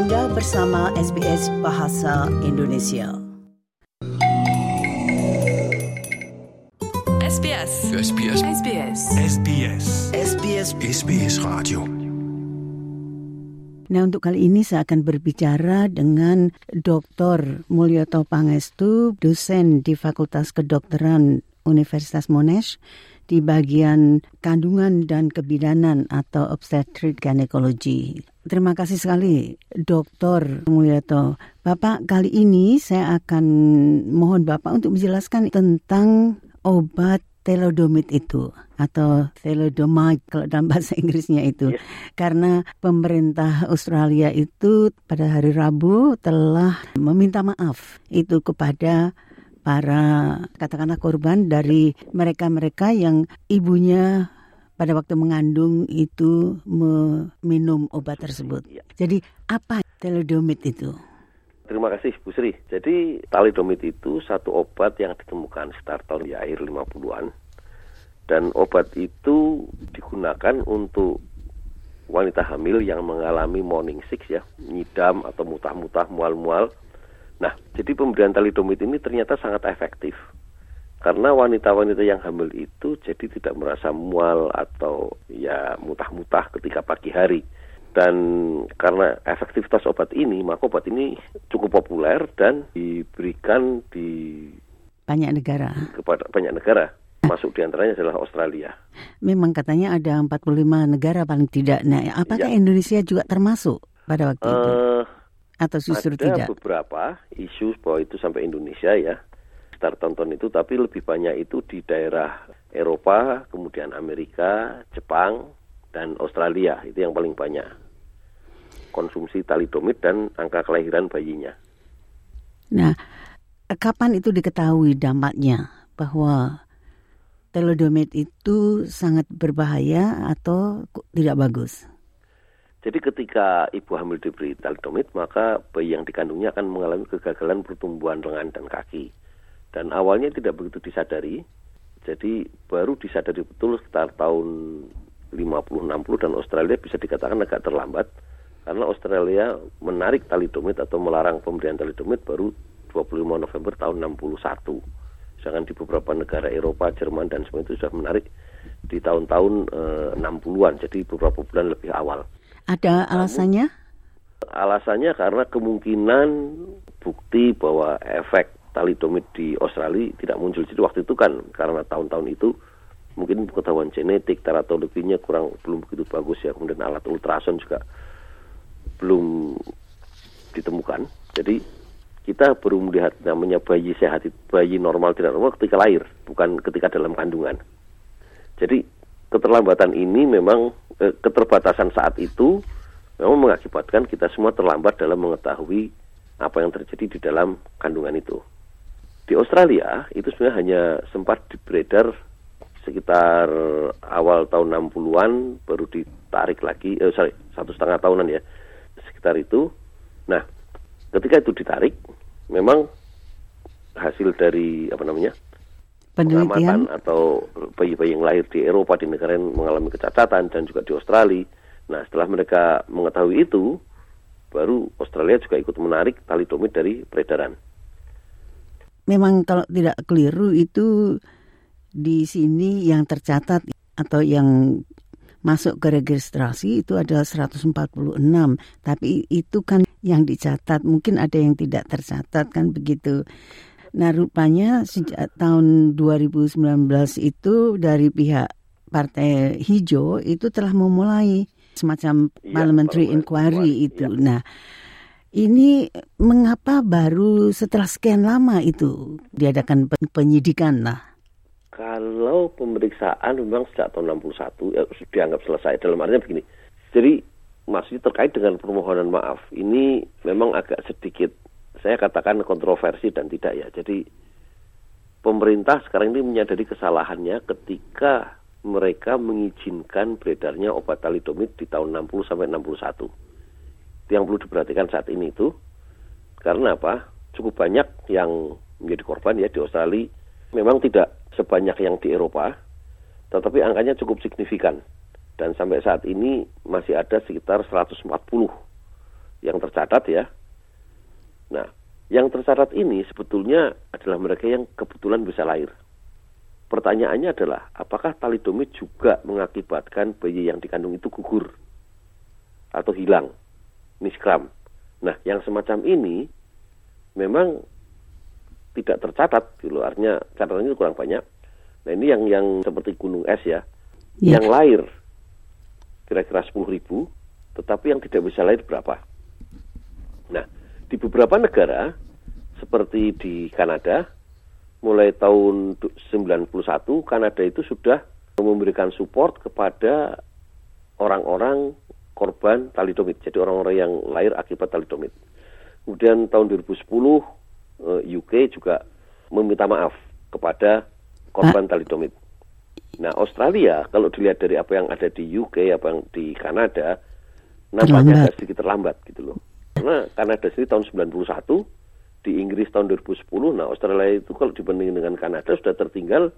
Anda bersama SBS Bahasa Indonesia. SBS. SBS. SBS. SBS. SBS SBS Radio. Nah untuk kali ini saya akan berbicara dengan Dr. Mulyoto Pangestu, dosen di Fakultas Kedokteran Universitas Monash di bagian kandungan dan kebidanan atau obstetric gynecology. Terima kasih sekali Dr. Mulyoto. Bapak, kali ini saya akan mohon Bapak untuk menjelaskan tentang obat telodomid itu atau telodomide kalau dalam bahasa Inggrisnya itu. Yes. Karena pemerintah Australia itu pada hari Rabu telah meminta maaf itu kepada para katakanlah korban dari mereka-mereka yang ibunya pada waktu mengandung itu meminum obat tersebut. Ya. Jadi apa telodomid itu? Terima kasih Bu Sri. Jadi talidomid itu satu obat yang ditemukan sekitar tahun di akhir 50-an. Dan obat itu digunakan untuk wanita hamil yang mengalami morning sick ya, nyidam atau mutah-mutah, mual-mual. Nah, jadi pemberian talidomid ini ternyata sangat efektif. Karena wanita-wanita yang hamil itu jadi tidak merasa mual atau ya mutah-mutah ketika pagi hari. Dan karena efektivitas obat ini, maka obat ini cukup populer dan diberikan di Banyak negara. kepada banyak negara. Masuk di antaranya adalah Australia. Memang katanya ada 45 negara paling tidak. Nah, apakah Ya. Indonesia juga termasuk pada waktu itu? Eh, Atau justru ada tidak? beberapa isu bahwa itu sampai Indonesia ya. Start tonton itu, tapi lebih banyak itu di daerah Eropa, kemudian Amerika, Jepang, dan Australia. Itu yang paling banyak. Konsumsi talidomid dan angka kelahiran bayinya. Nah, kapan itu diketahui dampaknya bahwa telodomid itu sangat berbahaya atau tidak bagus? Jadi ketika ibu hamil diberi talidomid, maka bayi yang dikandungnya akan mengalami kegagalan pertumbuhan lengan dan kaki. Dan awalnya tidak begitu disadari, jadi baru disadari betul sekitar tahun 50-60 dan Australia bisa dikatakan agak terlambat karena Australia menarik talidomid atau melarang pemberian talidomid baru 25 November tahun 61. Sedangkan di beberapa negara Eropa, Jerman dan semua itu sudah menarik di tahun-tahun eh, 60-an, jadi beberapa bulan lebih awal. Ada alasannya? Alasannya karena kemungkinan bukti bahwa efek talidomid di Australia tidak muncul. Jadi waktu itu kan karena tahun-tahun itu mungkin pengetahuan genetik teratologinya kurang belum begitu bagus ya. Kemudian alat ultrason juga belum ditemukan. Jadi kita baru melihat namanya bayi sehat, bayi normal tidak normal ketika lahir, bukan ketika dalam kandungan. Jadi keterlambatan ini memang eh, keterbatasan saat itu memang mengakibatkan kita semua terlambat dalam mengetahui apa yang terjadi di dalam kandungan itu. Di Australia itu sebenarnya hanya sempat beredar sekitar awal tahun 60-an baru ditarik lagi, eh, sorry, satu setengah tahunan ya, sekitar itu. Nah, ketika itu ditarik, memang hasil dari apa namanya Penelitian? pengamatan atau bayi-bayi yang lahir di Eropa di negara yang mengalami kecacatan dan juga di Australia. Nah, setelah mereka mengetahui itu, baru Australia juga ikut menarik talidomid dari peredaran. Memang kalau tidak keliru itu di sini yang tercatat atau yang masuk ke registrasi itu adalah 146. Tapi itu kan yang dicatat, mungkin ada yang tidak tercatat kan begitu. Nah, rupanya sejak tahun 2019 itu dari pihak Partai Hijau itu telah memulai semacam Iya, parliamentary inquiry, itu. iya. Nah, ini mengapa baru setelah sekian lama itu diadakan pe- penyidikan lah? Kalau pemeriksaan memang sejak tahun 61 ya, dianggap selesai dalam artinya begini. Jadi masih terkait dengan permohonan maaf. Ini memang agak sedikit saya katakan kontroversi dan tidak ya. Jadi pemerintah sekarang ini menyadari kesalahannya ketika mereka mengizinkan beredarnya obat talidomid di tahun 60 sampai 61. Yang perlu diperhatikan saat ini itu karena apa? Cukup banyak yang menjadi korban ya di Australia. Memang tidak sebanyak yang di Eropa, tetapi angkanya cukup signifikan. Dan sampai saat ini masih ada sekitar 140 yang tercatat ya. Nah, yang tercatat ini sebetulnya adalah mereka yang kebetulan bisa lahir. Pertanyaannya adalah, apakah talidomid juga mengakibatkan bayi yang dikandung itu gugur atau hilang, miskram? Nah, yang semacam ini memang tidak tercatat, gitu artinya catatannya kurang banyak. Nah, ini yang yang seperti gunung es ya, Ya. yang lahir kira-kira 10 ribu, tetapi yang tidak bisa lahir berapa? Nah, di beberapa negara seperti di Kanada, mulai tahun du- 91 Kanada itu sudah memberikan support kepada orang-orang korban talidomid. Jadi orang-orang yang lahir akibat talidomid. Kemudian tahun 2010 eh, UK juga meminta maaf kepada korban talidomid. Nah, Australia kalau dilihat dari apa yang ada di UK, apa yang di Kanada, nampaknya agak sedikit terlambat gitu loh. Karena Kanada sendiri tahun 91, di Inggris tahun 2010, nah Australia itu kalau dibandingkan dengan Kanada sudah tertinggal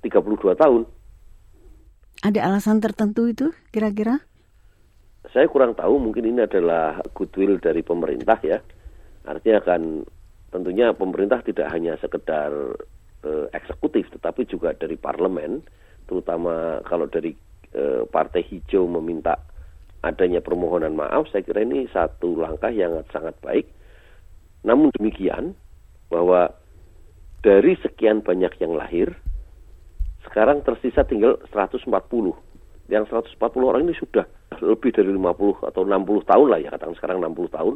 32 tahun. Ada alasan tertentu itu kira-kira? Saya kurang tahu, mungkin ini adalah goodwill dari pemerintah ya. Artinya kan tentunya pemerintah tidak hanya sekedar eh, eksekutif, tetapi juga dari parlemen, terutama kalau dari eh, Partai Hijau meminta adanya permohonan maaf, saya kira ini satu langkah yang sangat baik. Namun demikian, bahwa dari sekian banyak yang lahir, sekarang tersisa tinggal 140. Yang 140 orang ini sudah lebih dari 50 atau 60 tahun lah ya, katakan sekarang 60 tahun.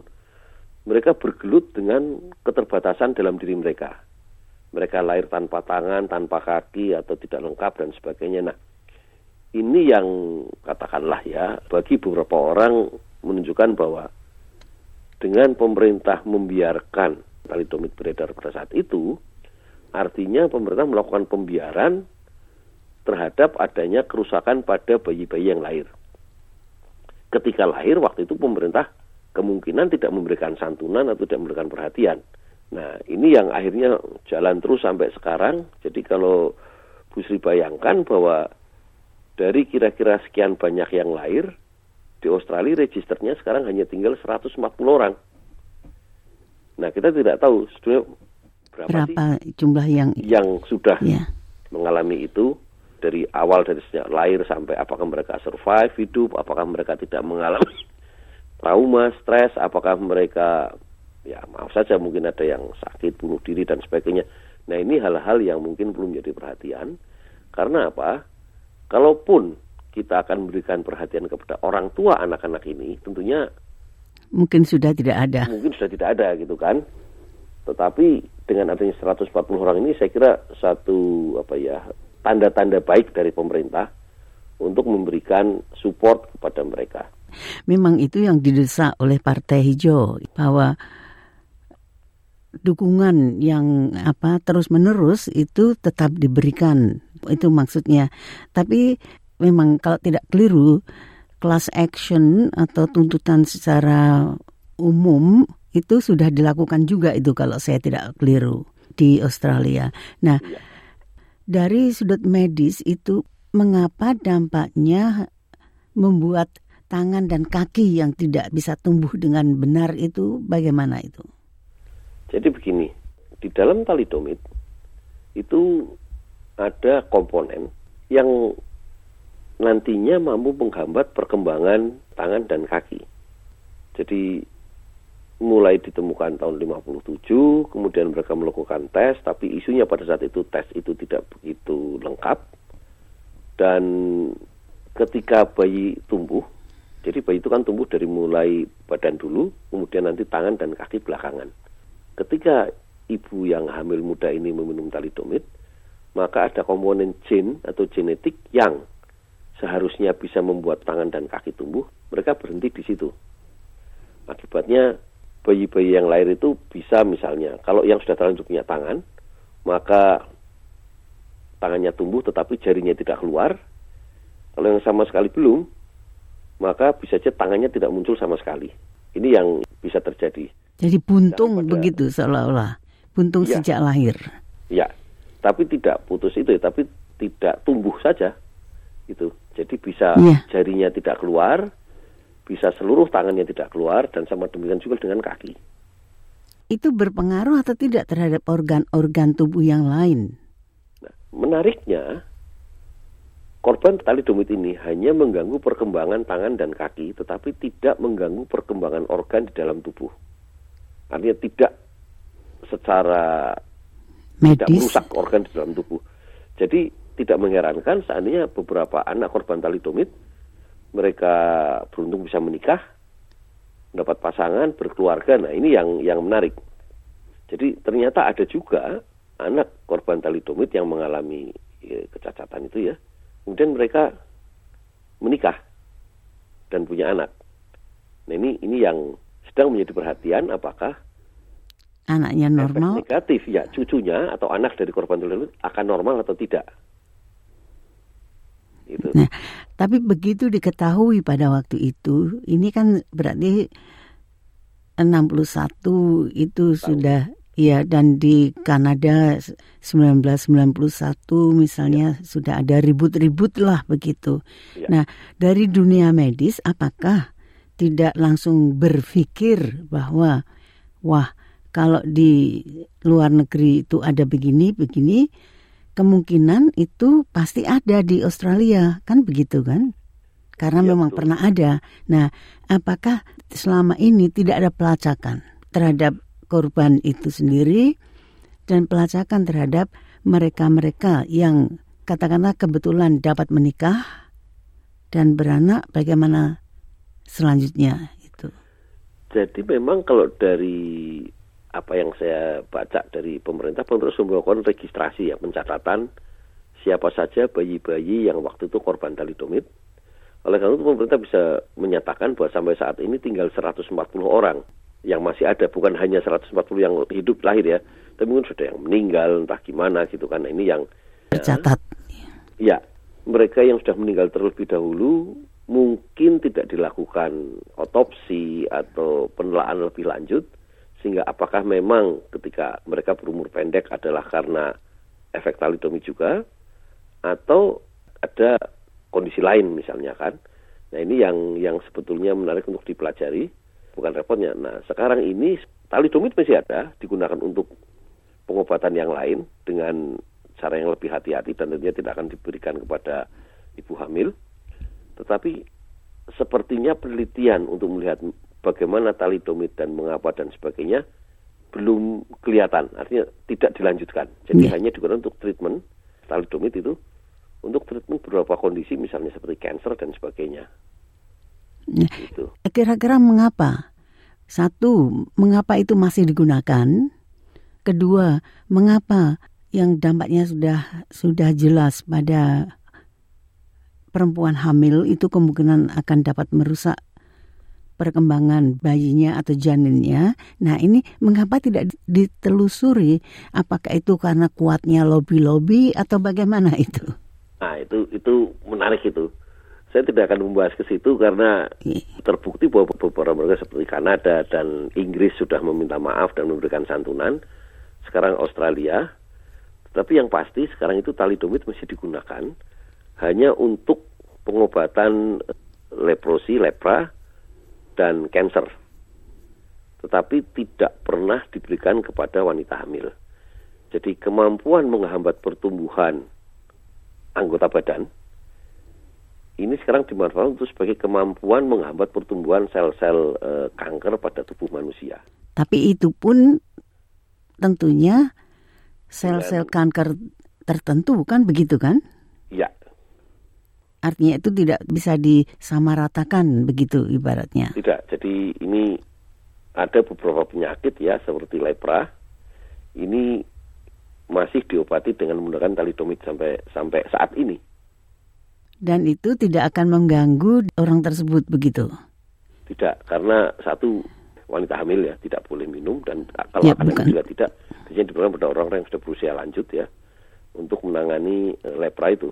Mereka bergelut dengan keterbatasan dalam diri mereka. Mereka lahir tanpa tangan, tanpa kaki, atau tidak lengkap, dan sebagainya. Nah, ini yang katakanlah ya, bagi beberapa orang menunjukkan bahwa dengan pemerintah membiarkan talidomid beredar pada saat itu, artinya pemerintah melakukan pembiaran terhadap adanya kerusakan pada bayi-bayi yang lahir. Ketika lahir, waktu itu pemerintah kemungkinan tidak memberikan santunan atau tidak memberikan perhatian. Nah, ini yang akhirnya jalan terus sampai sekarang. Jadi kalau Bu Sri bayangkan bahwa dari kira-kira sekian banyak yang lahir, di Australia registernya sekarang hanya tinggal 140 orang. Nah, kita tidak tahu sebetulnya berapa, Berapa jumlah yang yang sudah ya. mengalami itu dari awal dari sejak lahir sampai apakah mereka survive hidup, apakah mereka tidak mengalami trauma, stres, apakah mereka ya maaf saja mungkin ada yang sakit, bunuh diri dan sebagainya. Nah ini hal-hal yang mungkin belum jadi perhatian karena apa? Kalaupun kita akan memberikan perhatian kepada orang tua anak-anak ini, tentunya Mungkin sudah tidak ada. mungkin sudah tidak ada gitu kan. Tetapi dengan adanya 140 orang ini saya kira satu apa ya tanda-tanda baik dari pemerintah untuk memberikan support kepada mereka. Memang itu yang didesak oleh Partai Hijau bahwa dukungan yang apa terus-menerus itu tetap diberikan. Itu maksudnya. Tapi memang kalau tidak keliru class action atau tuntutan secara umum itu sudah dilakukan juga itu kalau saya tidak keliru di Australia. Nah, Iya. Dari sudut medis itu mengapa dampaknya membuat tangan dan kaki yang tidak bisa tumbuh dengan benar itu bagaimana itu? Jadi begini, di dalam talidomid itu ada komponen yang nantinya mampu menghambat perkembangan tangan dan kaki. Jadi mulai ditemukan tahun 57, kemudian mereka melakukan tes, tapi isunya pada saat itu tes itu tidak begitu lengkap. Dan ketika bayi tumbuh, jadi bayi itu kan tumbuh dari mulai badan dulu, kemudian nanti tangan dan kaki belakangan. Ketika ibu yang hamil muda ini meminum talidomid, maka ada komponen gen atau genetik yang seharusnya bisa membuat tangan dan kaki tumbuh, mereka berhenti di situ. Akibatnya bayi-bayi yang lahir itu bisa misalnya, kalau yang sudah terlanjur punya tangan, maka tangannya tumbuh tetapi jarinya tidak keluar. Kalau yang sama sekali belum, maka bisa saja tangannya tidak muncul sama sekali. Ini yang bisa terjadi. Jadi buntung Daripada- begitu seolah-olah. Buntung Iya. sejak lahir. Ya, tapi tidak putus itu, ya, tapi tidak tumbuh saja. Itu. Jadi bisa Iya. jarinya tidak keluar, bisa seluruh tangannya tidak keluar dan sama demikian juga dengan kaki. Itu berpengaruh atau tidak terhadap organ-organ tubuh yang lain? Nah, menariknya, korban talidomid ini hanya mengganggu perkembangan tangan dan kaki, tetapi tidak mengganggu perkembangan organ di dalam tubuh. Artinya tidak secara Medis. tidak merusak organ di dalam tubuh. Jadi tidak mengherankan seandainya beberapa anak korban talidomid mereka beruntung bisa menikah, mendapat pasangan, berkeluarga. Nah, ini yang yang menarik. Jadi ternyata ada juga anak korban talidomid yang mengalami ya, kecacatan itu ya. Kemudian mereka menikah dan punya anak. Nah, ini ini yang sedang menjadi perhatian apakah anaknya normal efek negatif ya cucunya atau anak dari korban talidomid akan normal atau tidak. Itu. Nah, tapi begitu diketahui pada waktu itu, ini kan berarti 61 itu Tahu. sudah ya dan di Kanada 1991 misalnya ya. sudah ada ribut-ribut lah begitu. Ya. Nah, dari dunia medis apakah tidak langsung berpikir bahwa wah kalau di luar negeri itu ada begini begini kemungkinan itu pasti ada di Australia, kan begitu kan? Karena ya, memang betul. pernah ada. Nah, apakah selama ini tidak ada pelacakan terhadap korban itu sendiri dan pelacakan terhadap mereka-mereka yang katakanlah kebetulan dapat menikah dan beranak bagaimana selanjutnya itu? Jadi memang kalau dari apa yang saya baca dari pemerintah terus melakukan registrasi ya pencatatan siapa saja bayi-bayi yang waktu itu korban talidomid. Oleh karena itu pemerintah bisa menyatakan bahwa sampai saat ini tinggal 140 orang yang masih ada, bukan hanya 140 yang hidup lahir ya, tapi mungkin sudah yang meninggal entah gimana gitu kan. Ini yang tercatat. Ya, mereka yang sudah meninggal terlebih dahulu mungkin tidak dilakukan otopsi atau penelaan lebih lanjut sehingga apakah memang ketika mereka berumur pendek adalah karena efek talidomid juga atau ada kondisi lain misalnya kan. Nah ini yang yang sebetulnya menarik untuk dipelajari bukan repotnya. Nah sekarang ini talidomid masih ada digunakan untuk pengobatan yang lain dengan cara yang lebih hati-hati dan tentunya tidak akan diberikan kepada ibu hamil. Tetapi sepertinya penelitian untuk melihat bagaimana talidomid dan mengapa dan sebagainya belum kelihatan, artinya tidak dilanjutkan. Jadi yeah. hanya digunakan untuk treatment talidomid itu untuk treatment beberapa kondisi misalnya seperti cancer dan sebagainya. Nah, gitu. Kira-kira mengapa? Satu, mengapa itu masih digunakan? Kedua, mengapa yang dampaknya sudah sudah jelas pada perempuan hamil itu kemungkinan akan dapat merusak perkembangan bayinya atau janinnya. Nah ini mengapa tidak ditelusuri apakah itu karena kuatnya lobby-lobby atau bagaimana itu? Nah itu itu menarik itu. Saya tidak akan membahas ke situ karena iya. terbukti bahwa beberapa mereka seperti Kanada dan Inggris sudah meminta maaf dan memberikan santunan. Sekarang Australia, tapi yang pasti sekarang itu talidomid masih digunakan hanya untuk pengobatan leprosi, lepra, dan cancer. Tetapi tidak pernah diberikan kepada wanita hamil. Jadi kemampuan menghambat pertumbuhan anggota badan ini sekarang dimanfaatkan untuk sebagai kemampuan menghambat pertumbuhan sel-sel e, kanker pada tubuh manusia. Tapi itu pun tentunya sel-sel kanker tertentu kan begitu kan? Ya, Artinya itu tidak bisa disamaratakan begitu ibaratnya. Tidak. Jadi ini ada beberapa penyakit ya seperti lepra. Ini masih diobati dengan menggunakan talidomid sampai sampai saat ini. Dan itu tidak akan mengganggu orang tersebut begitu? Tidak, karena satu wanita hamil ya tidak boleh minum dan kalau ya, akan juga tidak. Biasanya diberikan pada orang-orang yang sudah berusia lanjut ya untuk menangani eh, lepra itu.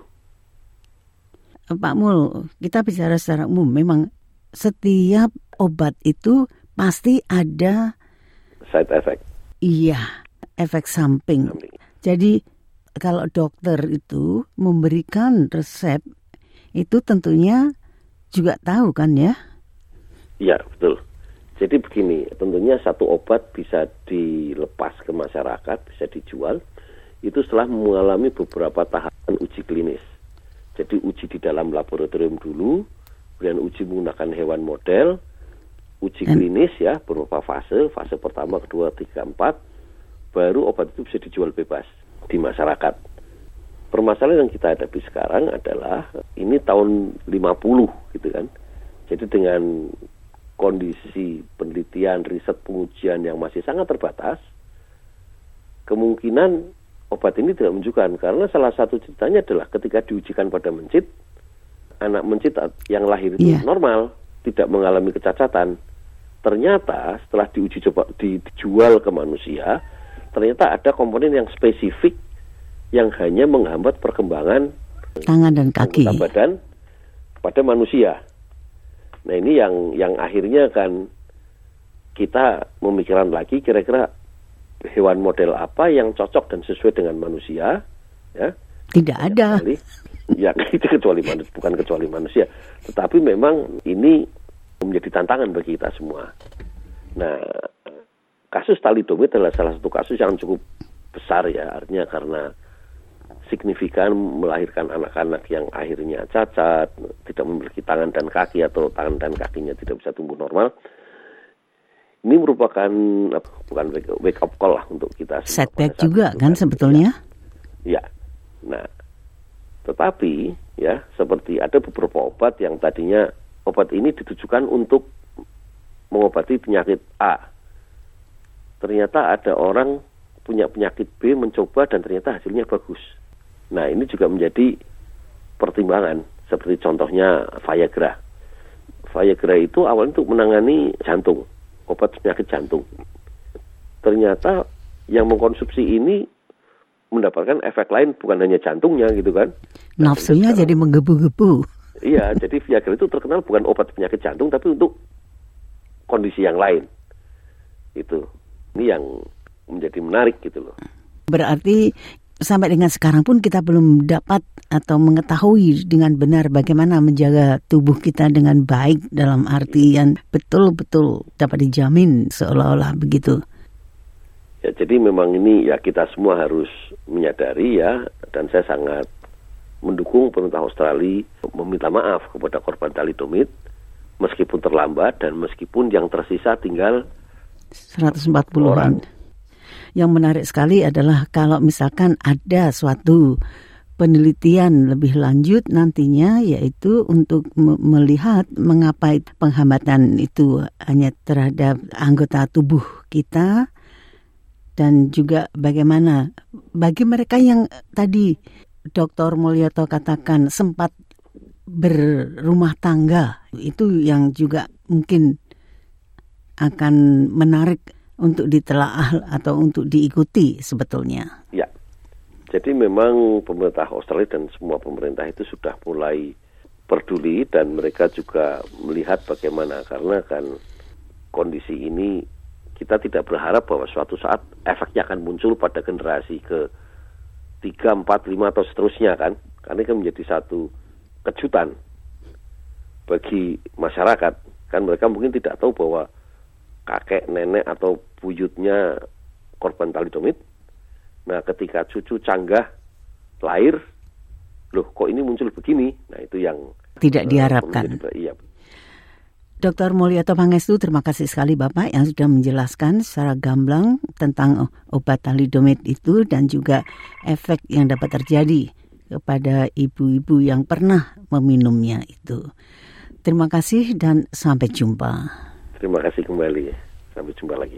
Pak Mul, kita bicara secara umum, memang setiap obat itu pasti ada side effect. Iya, efek samping. Jadi kalau dokter itu memberikan resep itu tentunya juga tahu kan ya? Ya, betul. Jadi begini, tentunya satu obat bisa dilepas ke masyarakat, bisa dijual, itu setelah mengalami beberapa tahapan uji klinis. Jadi uji di dalam laboratorium dulu, kemudian uji menggunakan hewan model, uji klinis ya berupa fase, fase pertama, kedua, tiga, empat, baru obat itu bisa dijual bebas di masyarakat. Permasalahan yang kita hadapi sekarang adalah ini tahun 50 gitu kan. Jadi dengan kondisi penelitian, riset, pengujian yang masih sangat terbatas, kemungkinan obat ini tidak menunjukkan karena salah satu ceritanya adalah ketika diujikan pada mencit, anak mencit yang lahir itu yeah. normal, tidak mengalami kecacatan. Ternyata setelah diuji coba dijual ke manusia, ternyata ada komponen yang spesifik yang hanya menghambat perkembangan tangan dan kaki badan pada manusia. Nah ini yang yang akhirnya kan kita memikirkan lagi kira-kira hewan model apa yang cocok dan sesuai dengan manusia, ya. Tidak ada. Kecuali, ya itu kecuali manusia, bukan kecuali manusia, tetapi memang ini menjadi tantangan bagi kita semua. Nah, kasus talidomid adalah salah satu kasus yang cukup besar ya, artinya karena signifikan melahirkan anak-anak yang akhirnya cacat, tidak memiliki tangan dan kaki atau tangan dan kakinya tidak bisa tumbuh normal. Ini merupakan bukan wake up call lah untuk kita. Setback juga kan sebetulnya? Ya. Nah, tetapi ya seperti ada beberapa obat yang tadinya obat ini ditujukan untuk mengobati penyakit A. Ternyata ada orang punya penyakit B mencoba dan ternyata hasilnya bagus. Nah ini juga menjadi pertimbangan seperti contohnya Viagra. Viagra itu awalnya untuk menangani jantung, obat penyakit jantung. Ternyata yang mengkonsumsi ini mendapatkan efek lain bukan hanya jantungnya gitu kan. Nah, Nafsunya jadi menggebu-gebu. Iya, jadi Viagra itu terkenal bukan obat penyakit jantung tapi untuk kondisi yang lain. Itu. Ini yang menjadi menarik gitu loh. Berarti sampai dengan sekarang pun kita belum dapat atau mengetahui dengan benar bagaimana menjaga tubuh kita dengan baik dalam artian betul-betul dapat dijamin seolah-olah begitu. Ya, jadi memang ini ya kita semua harus menyadari ya dan saya sangat mendukung pemerintah Australia meminta maaf kepada korban talidomid meskipun terlambat dan meskipun yang tersisa tinggal 140 orang. Yang menarik sekali adalah kalau misalkan ada suatu penelitian lebih lanjut nantinya yaitu untuk melihat mengapa penghambatan itu hanya terhadap anggota tubuh kita dan juga bagaimana bagi mereka yang tadi Dr. Mulyoto katakan sempat berumah tangga itu yang juga mungkin akan menarik untuk ditelaah atau untuk diikuti sebetulnya? Ya, jadi memang pemerintah Australia dan semua pemerintah itu sudah mulai peduli dan mereka juga melihat bagaimana karena kan kondisi ini kita tidak berharap bahwa suatu saat efeknya akan muncul pada generasi ke 3, 4, 5 atau seterusnya kan. Karena ini kan menjadi satu kejutan bagi masyarakat. Kan mereka mungkin tidak tahu bahwa kakek, nenek atau buyutnya korban talidomid. Nah, ketika cucu canggah lahir, loh kok ini muncul begini? Nah, itu yang tidak uh, diharapkan. iya. Dr. Mulyato Pangestu, terima kasih sekali Bapak yang sudah menjelaskan secara gamblang tentang obat talidomid itu dan juga efek yang dapat terjadi kepada ibu-ibu yang pernah meminumnya itu. Terima kasih dan sampai jumpa. Terima kasih kembali. Sampai jumpa lagi.